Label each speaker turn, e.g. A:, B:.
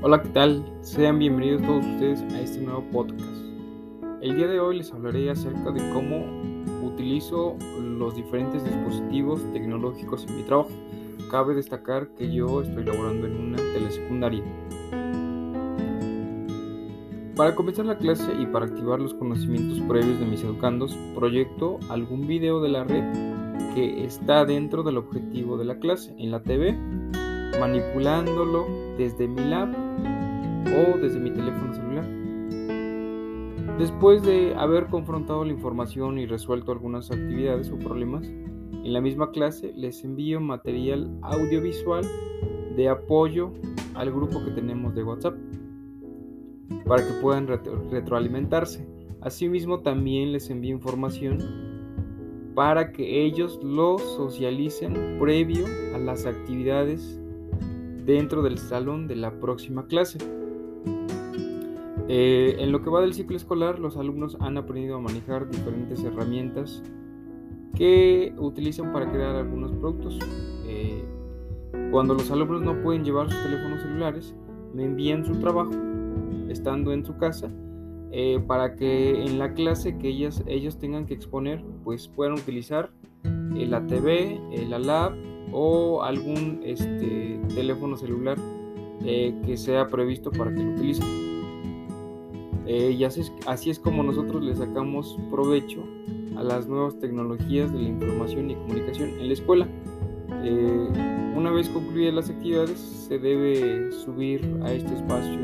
A: Hola, ¿qué tal? Sean bienvenidos todos ustedes a este nuevo podcast. El día de hoy les hablaré acerca de cómo utilizo los diferentes dispositivos tecnológicos en mi trabajo. Cabe destacar que yo estoy laborando en una telesecundaria. Para comenzar la clase y para activar los conocimientos previos de mis educandos, proyecto algún video de la red que está dentro del objetivo de la clase en la TV, manipulándolo desde mi lab o desde mi teléfono celular. Después de haber confrontado la información y resuelto algunas actividades o problemas, en la misma clase les envío material audiovisual de apoyo al grupo que tenemos de WhatsApp para que puedan retroalimentarse. Asimismo también les envío información para que ellos lo socialicen previo a las actividades dentro del salón de la próxima clase. Eh, en lo que va del ciclo escolar, los alumnos han aprendido a manejar diferentes herramientas que utilizan para crear algunos productos. Eh, cuando los alumnos no pueden llevar sus teléfonos celulares, me envían su trabajo estando en su casa eh, para que en la clase que ellas, ellos tengan que exponer pues puedan utilizar la TV, la lab o algún este, teléfono celular eh, que sea previsto para que lo utilicen. Eh, y así es, así es como nosotros le sacamos provecho a las nuevas tecnologías de la información y comunicación en la escuela. una vez concluidas las actividades, se debe subir a este espacio